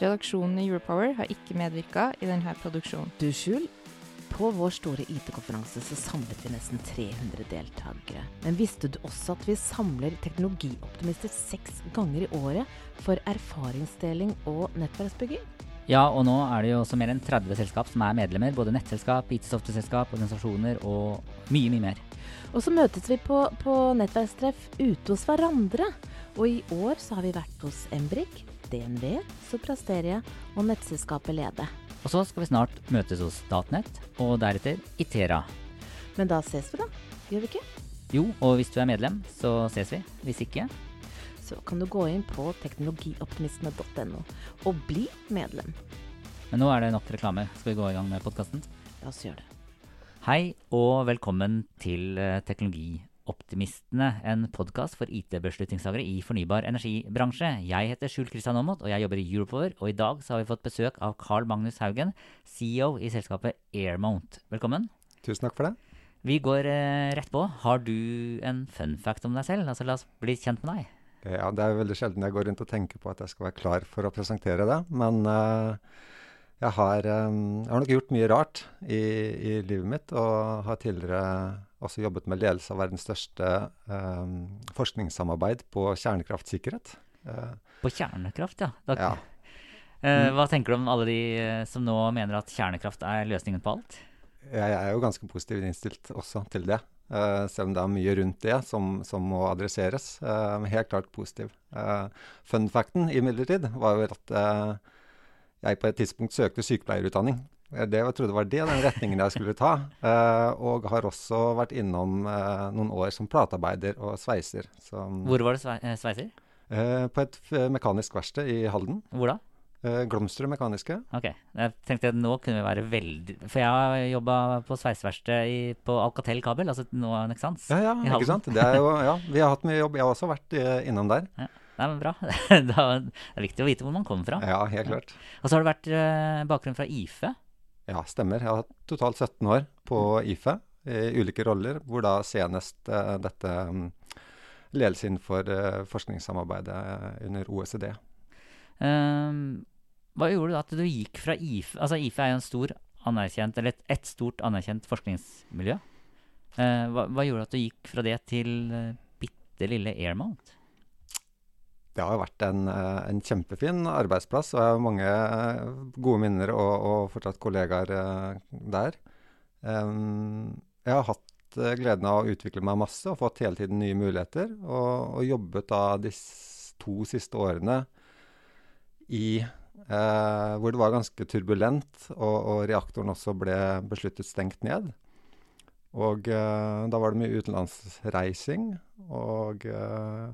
Redaksjonen i Europower har ikke medvirka i denne produksjonen. Du, Skjul, på vår store IT-konferanse så samlet vi nesten 300 deltakere. Men visste du også at vi samler teknologioptimister seks ganger i året for erfaringsdeling og nettverksbygging? Ja, og nå er det jo også mer enn 30 selskap som er medlemmer. Både nettselskap, IT-software-selskap, organisasjoner og mye, mye mer. Og så møtes vi på, på nettverkstreff ute hos hverandre. Og i år så har vi vært hos Embrik, DNV, Soprasteria og nettselskapet Lede. Og så skal vi snart møtes hos Statnett, og deretter Itera. Men da ses vi, da. Gjør vi ikke? Jo, og hvis du er medlem, så ses vi. Hvis ikke Så kan du gå inn på teknologioptimistene.no og bli medlem. Men nå er det nok reklame. Skal vi gå i gang med podkasten? La oss gjøre det. Hei, og velkommen til eh, Teknologioptimistene, en podkast for IT-beslutningstagere i fornybar energibransje. Jeg heter Skjul Kristian Aamodt, og jeg jobber i Europower. Og i dag så har vi fått besøk av Carl Magnus Haugen, CEO i selskapet Airmount. Velkommen. Tusen takk for det. Vi går eh, rett på. Har du en fun fact om deg selv? Altså, La oss bli kjent med deg. Ja, Det er veldig sjelden jeg går rundt og tenker på at jeg skal være klar for å presentere det. Men uh, jeg, har, um, jeg har nok gjort mye rart i, i, livet mitt, og har tidligere også jobbet med ledelse av verdens største eh, forskningssamarbeid på kjernekraftsikkerhet. Eh, på kjernekraft, ja. Da, ja. Eh, hva tenker du om alle de som nå mener at kjernekraft er løsningen på alt? Jeg er jo ganske positivt innstilt også til det. Uh, selv om det er mye rundt det som, som må adresseres. Uh, helt klart positiv. Fun facten imidlertid var jo at jeg på et tidspunkt søkte sykepleierutdanning. Det jeg trodde var det, den retningen jeg skulle ta. og har også vært innom noen år som platearbeider og sveiser. Så, Hvor var det sveiser? på et mekanisk verksted i Halden. Hvor da? Glomstrud Mekaniske. Ok. Jeg tenkte at nå kunne vi være veldig For jeg har jobba på sveiseverksted på Alcatel kabel, altså nå Nexans. Ja, ja, ikke sant. Det er jo, ja, vi har hatt mye jobb. Jeg har også vært uh, innom der. Ja. Nei, men bra. det er viktig å vite hvor man kommer fra. Ja, helt klart. Og så har det vært uh, bakgrunn fra IFE. Ja, stemmer. Jeg har totalt 17 år på IFE i ulike roller, hvor da senest dette um, ledelse innenfor forskningssamarbeidet under OECD. Um, hva gjorde du da at du gikk fra IFE Altså IFE er jo en stor anerkjent, eller et, et stort anerkjent forskningsmiljø. Uh, hva, hva, gjorde at du gikk fra det til uh, bitte lille Airmount? Det har vært en, uh, en, kjempefin arbeidsplass, og jeg har mange gode minner og, og fortsatt kollegaer uh, der. Jeg har hatt gleden av å utvikle meg masse og fått hele tiden nye muligheter. Og, og jobbet da de to siste årene i eh, hvor det var ganske turbulent, og, og, reaktoren også ble besluttet stengt ned. Og eh, da var det mye utenlandsreising, og eh,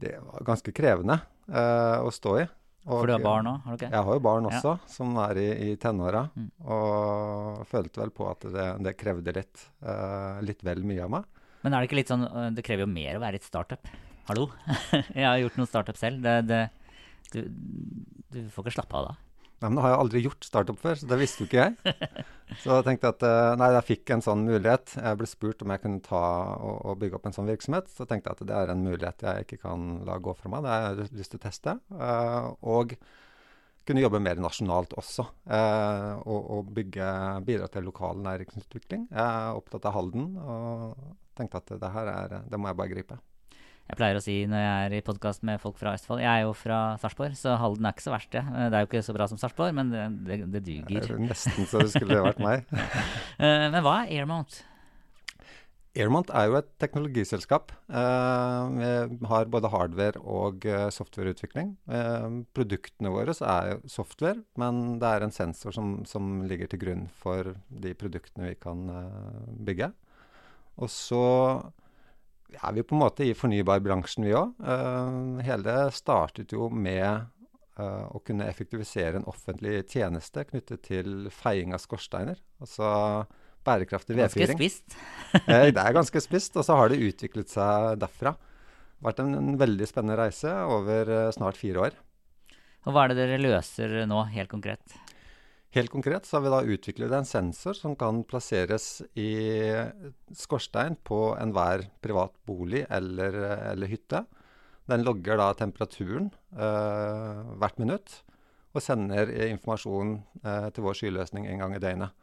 det var ganske krevende eh, å stå i. Og, For du har barn òg? Okay. Jeg har jo barn også, ja. som er i, i tenåra. Mm. Og følte vel på at det, det krevde litt, uh, litt vel mye av meg. Men er det ikke litt sånn Det krever jo mer å være et startup. Hallo? jeg har gjort noen startup selv. Det, det, du, du, får ikke slappe av da. Nei, men Nå har jeg aldri gjort startup før, så det visste jo ikke jeg. Så jeg tenkte at eh, nei, jeg fikk en sånn mulighet. Jeg ble spurt om jeg kunne ta og, og bygge opp en sånn virksomhet. Så tenkte jeg at det er en mulighet jeg ikke kan la gå fra meg. Det har jeg lyst til å teste. Uh, og kunne jobbe mer nasjonalt også. Uh, og, og bygge, bidra til lokal næringsutvikling. Jeg er opptatt av Halden og tenkte at det her er, det må jeg bare gripe. Jeg pleier å si når jeg er i podkast med folk fra Østfold Jeg er jo fra Sarpsborg, så Halden er ikke så verst, det. Det er jo ikke så bra som Sarpsborg, men det, det, det duger. Det nesten så det skulle vært meg. Eh, men hva er Airmount? Airmount er jo et teknologiselskap. Vi har både hardware og softwareutvikling. Produktene våre er jo software, men det er en sensor som, som ligger til grunn for de produktene vi kan bygge. Og så er vi på en måte i fornybarbransjen, vi òg. Uh, hele startet jo med uh, å kunne effektivisere en offentlig tjeneste knyttet til feiing av skorsteiner. Altså bærekraftig vedfyring. Ganske spist? det er ganske spist, og så har det utviklet seg derfra. Det har vært en, en veldig spennende reise over eh, snart fire år. Og hva er det dere løser nå, helt konkret? Helt konkret så har vi da utviklet en sensor som kan plasseres i skorstein på enhver privat bolig eller, eller hytte. Den logger da temperaturen eh, hvert minutt og sender informasjon eh, til vår skyløsning en gang i døgnet.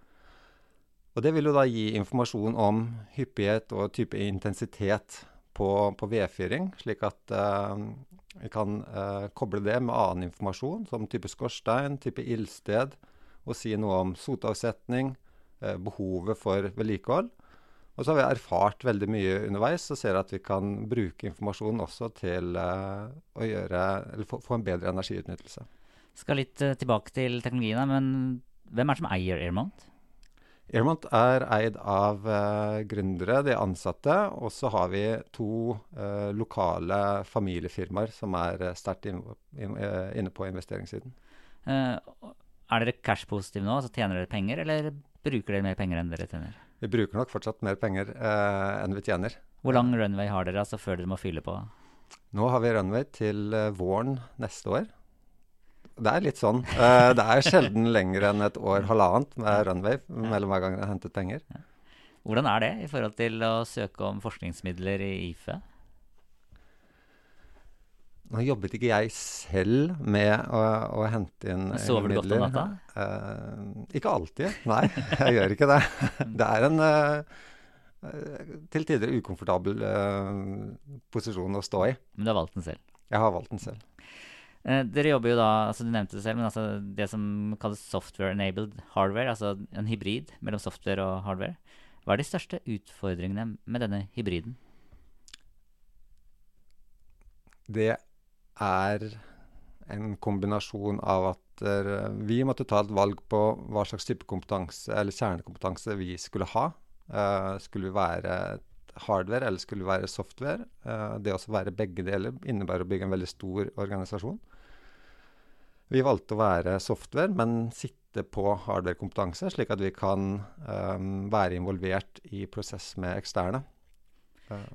Og Det vil jo da gi informasjon om hyppighet og type intensitet på, på vedfyring, slik at eh, vi kan eh, koble det med annen informasjon, som type skorstein, type ildsted, og si noe om sotavsetning, eh, behovet for vedlikehold. Og så har vi erfart veldig mye underveis og ser at vi kan bruke informasjonen også til eh, å gjøre, eller få, få en bedre energiutnyttelse. Skal litt eh, tilbake til teknologiene, men hvem er det som eier Airmont? Airmont er eid av eh, gründere, de ansatte, og så har vi to eh, lokale familiefirmaer som er sterkt inn, inn, inne på investeringssiden. Eh, er dere cash-positive nå, så tjener dere penger, eller bruker dere mer penger enn dere tjener? Vi bruker nok fortsatt mer penger eh, enn vi tjener. Hvor lang runway har dere altså før dere må fylle på? Nå har vi runway til eh, våren neste år. Det er litt sånn. Eh, det er sjelden lenger enn et år, halvannet med runway mellom hver gang jeg har hentet penger. Hvordan er det i forhold til å søke om forskningsmidler i IFE? Nå jobbet ikke jeg selv med å, å hente inn sover du godt om natta? Uh, ikke alltid. Nei, jeg gjør ikke det. Det er en eh, til tider ukomfortabel uh, posisjon å stå i. Men du har valgt den selv. Jeg har valgt den selv. Dere jobber jo da, altså du nevnte det selv, men altså det som kalles software enabled hardware, altså en hybrid mellom software og hardware. Hva er de største utfordringene med denne hybriden? Det er en kombinasjon av at uh, vi måtte ta et valg på hva slags type kompetanse, eller kjernekompetanse, vi skulle ha. Uh, skulle vi være hardware, eller skulle vi være software? Uh, det å være begge deler innebærer å bygge en veldig stor organisasjon. Vi valgte å være software, men sitte på hardware-kompetanse, slik at vi kan um, være involvert i prosess med eksterne.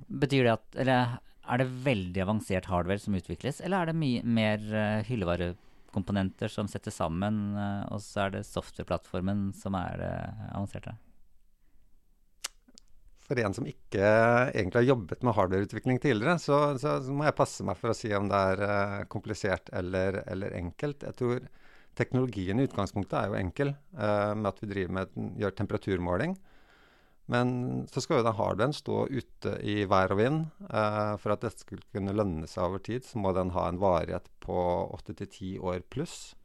Betyr det at, eller er det veldig avansert hardware som utvikles, eller er det mye mer uh, hyllevarekomponenter som settes sammen, uh, og så er det softwareplattformen som er det avanserte? For en som ikke egentlig har jobbet med hardwareutvikling tidligere, så, så, så må jeg passe meg for å si om det er eh, komplisert eller, eller enkelt. Jeg tror teknologien i utgangspunktet er jo enkel, eh, med at vi driver med, gjør temperaturmåling. Men så skal jo den hardwaren stå ute i vær og vind. Eh, for at dette skulle kunne lønne seg over tid, så må den ha en varighet på åtte til ti år pluss.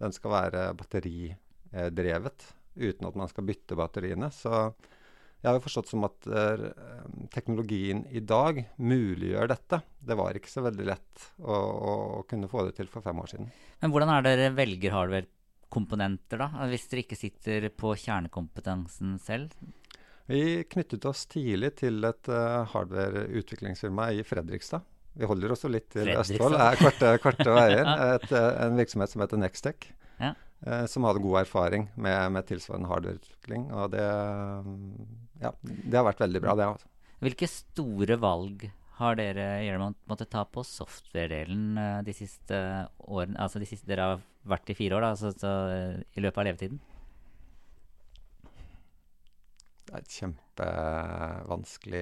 Den skal være batteridrevet uten at man skal bytte batteriene. Så jeg har jo forstått som at eh, teknologien i dag muliggjør dette. Det var ikke så veldig lett å, å, kunne få det til for fem år siden. Men hvordan er dere velger hardware-komponenter, da? Hvis dere ikke sitter på kjernekompetansen selv? Vi knyttet oss tidlig til et uh, hardware-utviklingsfirma i Fredrikstad. Vi holder oss jo litt til Østfold. Det er korte, korte veier. Et, en virksomhet som heter Nextec. Ja. Uh, som hadde god erfaring med, med tilsvarende hardware-utvikling. Og det, ja, det har vært veldig bra, det. Altså. Hvilke store valg har dere Gjermund, måttet ta på software-delen uh, de siste årene? Altså de siste, dere har vært i fire år, da, så, så, i løpet av levetiden? Det er et kjempevanskelig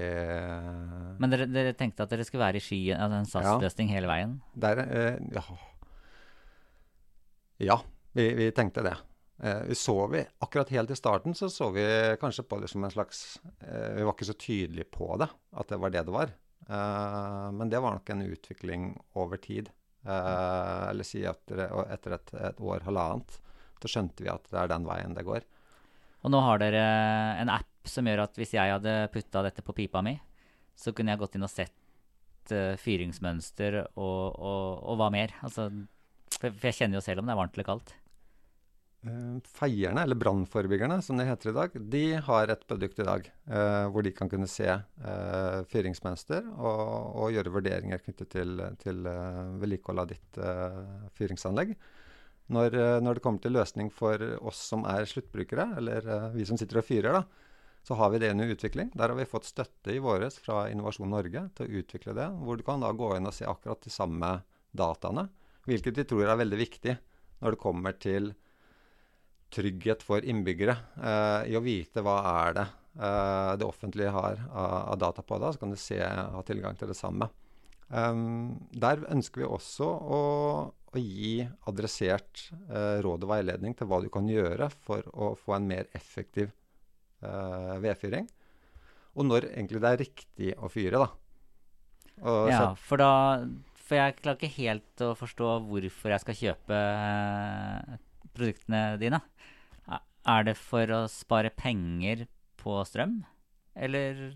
Men dere, dere, tenkte at dere skulle være i skyen, altså en SAS-løsning ja. hele veien? Der, uh, ja. ja vi, vi, tenkte det. Uh, vi så vi, Akkurat helt i starten så så vi kanskje på det som en slags Vi var ikke så tydelige på det, at det var det det var. men det var nok en utvikling over tid. eller si at etter et, et år, halvannet, så skjønte vi at det er den veien det går. Og nå har dere en app som gjør at hvis jeg hadde putta dette på pipa mi, så kunne jeg gått inn og sett uh, fyringsmønster og, og, og, hva mer. Altså, for, for, jeg kjenner jo selv om det er varmt eller kaldt. Eh, feierne, eller brannforebyggerne som det heter i dag, de har et produkt i dag eh, hvor de kan kunne se eh, fyringsmønster og, og, gjøre vurderinger knyttet til, til eh, vedlikehold av ditt eh, fyringsanlegg. Når, når, det kommer til løsning for oss som er sluttbrukere, eller vi som sitter og fyrer, da, så har vi det under utvikling. Der har vi fått støtte i våres fra Innovasjon Norge til å utvikle det, hvor du kan da gå inn og se akkurat de samme dataene, hvilket vi tror er veldig viktig når det kommer til trygghet for innbyggere eh, i å vite hva er det eh, det offentlige har av, av, data på da, så kan du se, ha tilgang til det samme. Um, der ønsker vi også å, å gi adressert eh, råd og veiledning til hva du kan gjøre for å få en mer effektiv eh, vedfyring. Og når egentlig det er riktig å fyre, da. Og ja, for da For jeg klarer ikke helt å forstå hvorfor jeg skal kjøpe uh, produktene dine. Er det for å spare penger på strøm, eller?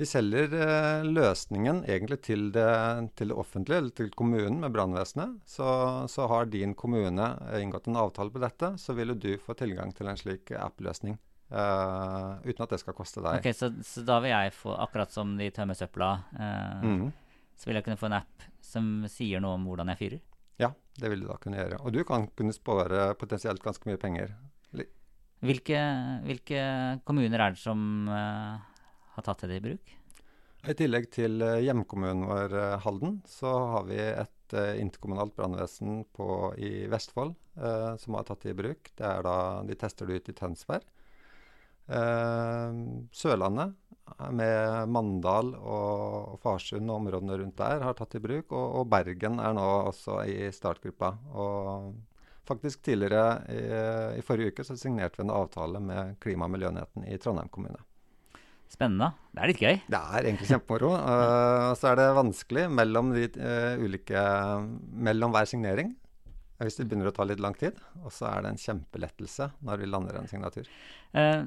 Vi selger eh, løsningen egentlig til det, til det, offentlige, eller til kommunen med brannvesenet. Så, så, har din kommune inngått en avtale på dette, så vil du få tilgang til en slik app-løsning. Uh, uten at det skal koste deg. Ok, Så, så da vil jeg få, akkurat som de tømmer søpla, uh, mm. så vil jeg kunne få en app som sier noe om hvordan jeg fyrer? Ja, det vil du da kunne gjøre. Og du kan kunne spare potensielt ganske mye penger hvilke, hvilke, kommuner er det som uh, har tatt det i bruk? I tillegg til hjemkommunen vår Halden, så har vi et interkommunalt brannvesen i Vestfold som har tatt det i bruk. Det er da, De tester det ut i Tønsberg. Sørlandet, med Mandal og Farsund og områdene rundt der, har tatt i bruk. Og, og Bergen er nå også i startgruppa. og Faktisk tidligere i, i, forrige uke så signerte vi en avtale med Klima- og miljøenheten i Trondheim kommune. Spennende. Det er litt gøy. Det er egentlig kjempemoro. uh, så er det vanskelig mellom, de, uh, ulike, mellom hver signering. Hvis det begynner å ta litt lang tid. Og så er det en kjempelettelse når vi lander en signatur. Uh,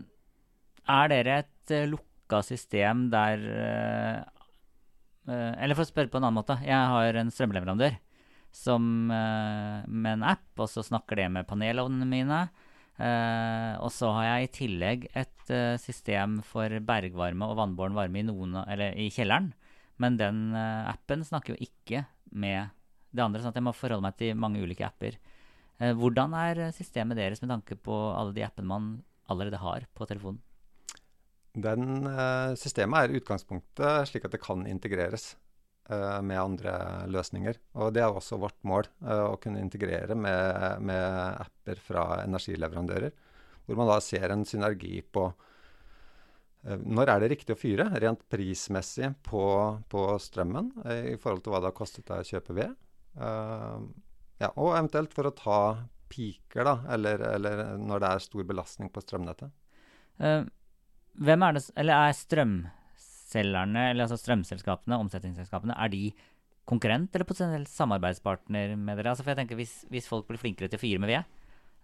er dere et lukka system der Eller for å spørre på en annen måte. Jeg har en strømleverandør som, eh, med en app, og så snakker det med panelovnene mine. Og så har jeg i tillegg et system for bergvarme og vannbåren varme i, noen, i kjelleren. Men den appen snakker jo ikke med det andre, sånn at jeg må forholde meg til mange ulike apper. hvordan er systemet deres med tanke på alle de appene man allerede har på telefonen? Den systemet er utgangspunktet slik at det kan integreres. Eh, med andre løsninger. Og det er også vårt mål, eh, å kunne integrere med, med, apper fra energileverandører. Hvor man da ser en synergi på eh, når er det riktig å fyre, rent prismessig på, på strømmen, i forhold til hva det har kostet deg å kjøpe ved. ja, og eventuelt for å ta piker, da, eller, eller når det er stor belastning på strømnettet. Hvem er det, eller er strømselgerne, eller altså strømselskapene, omsetningsselskapene, er de konkurrent eller potensielt samarbeidspartner med dere? Altså for jeg tenker hvis, hvis, folk blir flinkere til å fyre med ved,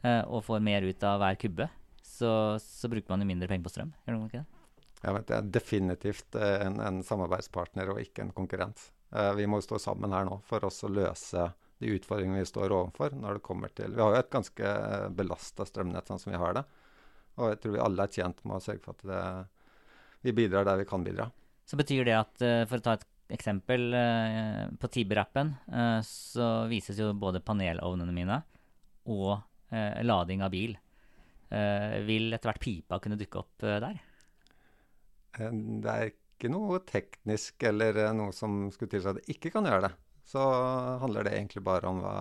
uh, og får mer ut av hver kubbe, så, så bruker man jo mindre penger på strøm. Gjør man ikke det? Ja, det er definitivt eh, en, en, samarbeidspartner og ikke en konkurrent. Uh, vi må stå sammen her nå for oss å løse de utfordringene vi står overfor når det kommer til Vi har jo et ganske belasta strømnett sånn som vi har det. Og jeg tror vi alle er tjent med å sørge for at det, vi bidrar der vi kan bidra. Så betyr det at, uh, for å ta et eksempel, uh, på Tiber-appen uh, så vises jo både panelovnene mine og lading av bil. vil etter hvert pipa kunne dukke opp der? Det er ikke noe teknisk eller noe som skulle tilsi at det ikke kan gjøre det. Så handler det egentlig bare om hva,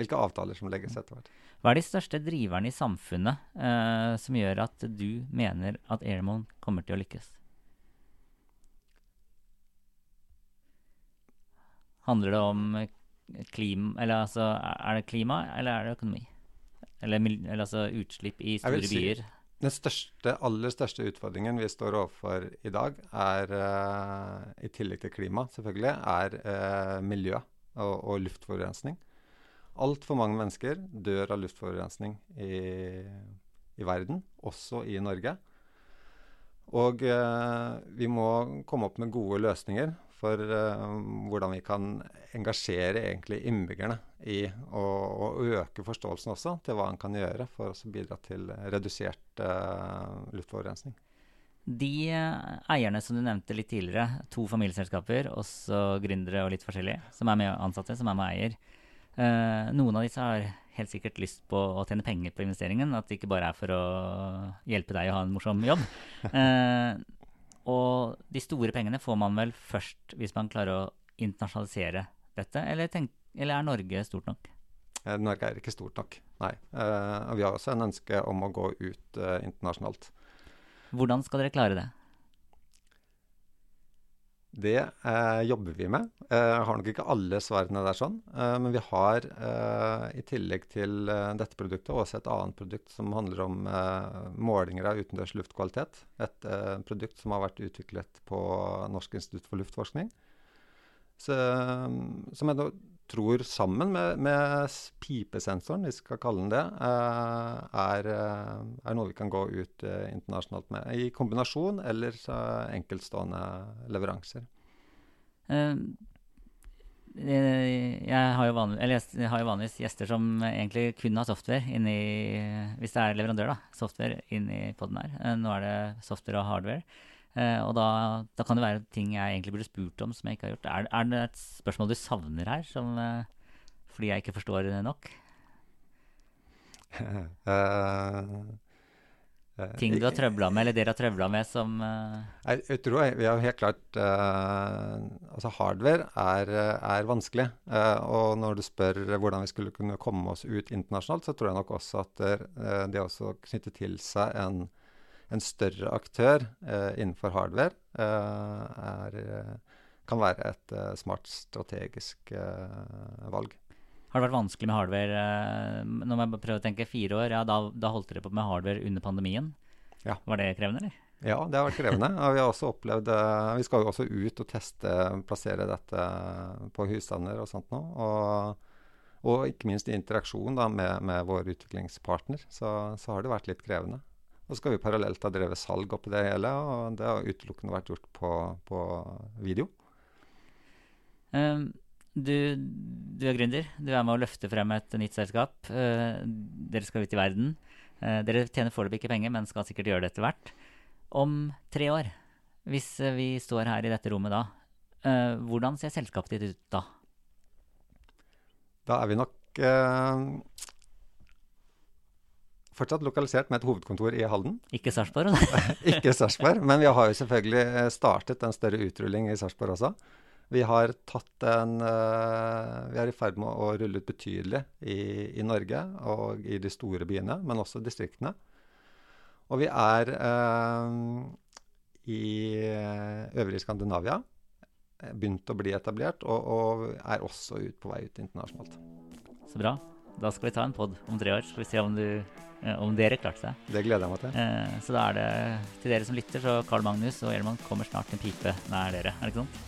hvilke avtaler som legges etter hvert. Hva er de største driverne i samfunnet eh, som gjør at du mener at Airmon kommer til å lykkes? Handler det om klima Eller altså, er det klima, eller er det økonomi? Eller, eller altså utslipp i store si, byer? Den største, aller største utfordringen vi står overfor i dag, er uh, i tillegg til klima, selvfølgelig, er uh, miljø og, og luftforurensning. Altfor mange mennesker dør av luftforurensning i, i verden, også i Norge. Og eh, vi må komme opp med gode løsninger for eh, hvordan vi kan engasjere egentlig innbyggerne i å, å, øke forståelsen også til hva en kan gjøre for å bidra til redusert eh, luftforurensning. De eierne som du nevnte litt tidligere, to familieselskaper, også gründere og litt forskjellige, som er med ansatte, som er med eier. Uh, noen av disse har helt sikkert lyst på å tjene penger på investeringen. At det ikke bare er for å hjelpe deg å ha en morsom jobb. Eh, og de store pengene får man vel først hvis man klarer å internasjonalisere dette, eller, tenk, eller er Norge stort nok? Eh, Norge er ikke stort nok, nei. Eh, vi har også en ønske om å gå ut eh, internasjonalt. Hvordan skal dere klare det? Det eh, jobber vi med. Eh, har nok ikke alle svarene der sånn. Eh, men vi har eh, i tillegg til eh, dette produktet også et annet produkt som handler om eh, målinger av utendørs luftkvalitet. Et produkt som har vært utviklet på Norsk institutt for luftforskning. Så, som er nå tror sammen med, med, pipesensoren, vi skal kalle den det, er, er, noe vi kan gå ut internasjonalt med. I kombinasjon eller enkeltstående leveranser. Jeg har, vanlig, jeg har jo vanligvis gjester som egentlig kun har software inni Hvis det er leverandør, da. Software inni poden her. Nå er det software og hardware. Uh, og da, da, kan det være ting jeg egentlig burde spurt om som jeg ikke har gjort. Er, er det et spørsmål du savner her, som, uh, fordi jeg ikke forstår nok? uh, ting du har trøbla med, eller dere har trøbla med, som jeg, jeg, tror jeg, vi har helt klart Altså, hardware er, er vanskelig. og når du spør hvordan vi skulle kunne komme oss ut internasjonalt, så tror jeg nok også at det å knytte til seg en en større aktør eh, innenfor hardware eh, er, eh, kan være et smart strategisk valg. Har det vært vanskelig med hardware Når man prøver å tenke fire år, ja, da, da holdt dere på med hardware under pandemien. Ja. Var det krevende, eller? Ja, det har vært krevende. Vi har også opplevd Vi skal jo også ut og teste, plassere dette på husstander og sånt nå. Og, og ikke minst i interaksjon da, med, med vår utviklingspartner, så, så har det vært litt krevende. Og så skal vi parallelt ha drevet salg oppi det hele, og det har utelukkende vært gjort på, på video. Um, du, du, er gründer. Du er med å løfte frem et nytt selskap. Uh, dere skal ut i verden. Uh, dere tjener foreløpig ikke penger, men skal sikkert gjøre det etter hvert. Om tre år, hvis vi står her i dette rommet da, uh, hvordan ser selskapet ditt ut da? Da er vi nok fortsatt lokalisert med et hovedkontor i Halden. Ikke Sarpsborg? ikke Sarpsborg, men vi har jo selvfølgelig eh, startet en større utrulling i Sarpsborg også. Vi har tatt en uh, Vi er i ferd med å rulle ut betydelig i, i, Norge og i de store byene, men også distriktene. Og vi er uh, i øvrige Skandinavia. Begynt å bli etablert, og, og er også ut på vei ut internasjonalt. Så bra. Da skal vi ta en pod om tre år. Skal vi se om du Eh, om dere klarte seg. Det gleder jeg meg til. Eh, så da er det til dere som lytter, så Carl Magnus og Gjelman kommer snart en pipe nær dere. Er det ikke sant?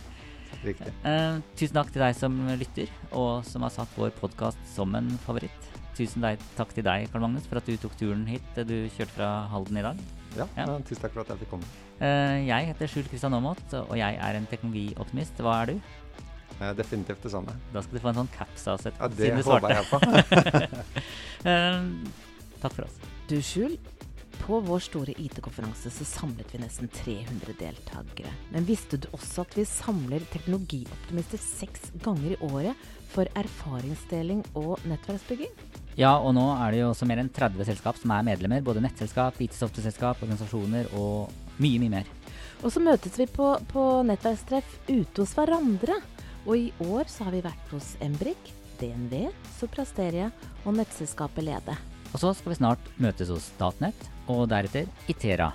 Riktig. Eh, tusen takk til deg som lytter, og som har satt vår podkast som en favoritt. Tusen takk til deg, Carl Magnus, for at du tok turen hit. Du kjørte fra Halden i dag. Ja, ja. tusen takk for at jeg fikk komme. Eh, jeg heter Skjul Kristian Aamodt, og jeg er en teknologioptimist. Hva er du? Eh, definitivt det samme. Da skal du få en sånn caps av Ja, det håper jeg på. Takk for oss. Du, Skjul. På vår store IT-konferanse så samlet vi nesten 300 deltakere. Men visste du også at vi samler teknologioptimister seks ganger i året for erfaringsdeling og nettverksbygging? Ja, og nå er det jo også mer enn 30 selskap som er medlemmer. Både nettselskap, IT-software-selskap, organisasjoner og mye, mye mer. Og så møtes vi på, på nettverkstreff ute hos hverandre. Og i år så har vi vært hos Embrik, DNV, Soprasteria og nettselskapet Lede. Og så skal vi snart møtes hos Statnett, og deretter Itera.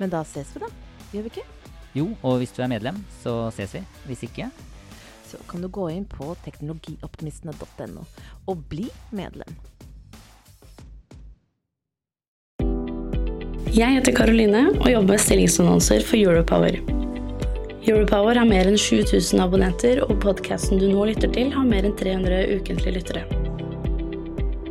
Men da ses vi, da. Gjør vi ikke? Jo, og hvis du er medlem, så ses vi. Hvis ikke Så kan du gå inn på teknologioptimistene.no og bli medlem. Jeg heter Karoline og jobber med stillingsannonser for Europower. Europower har mer enn 7000 abonnenter, og podkasten du nå lytter til, har mer enn 300 ukentlige lyttere.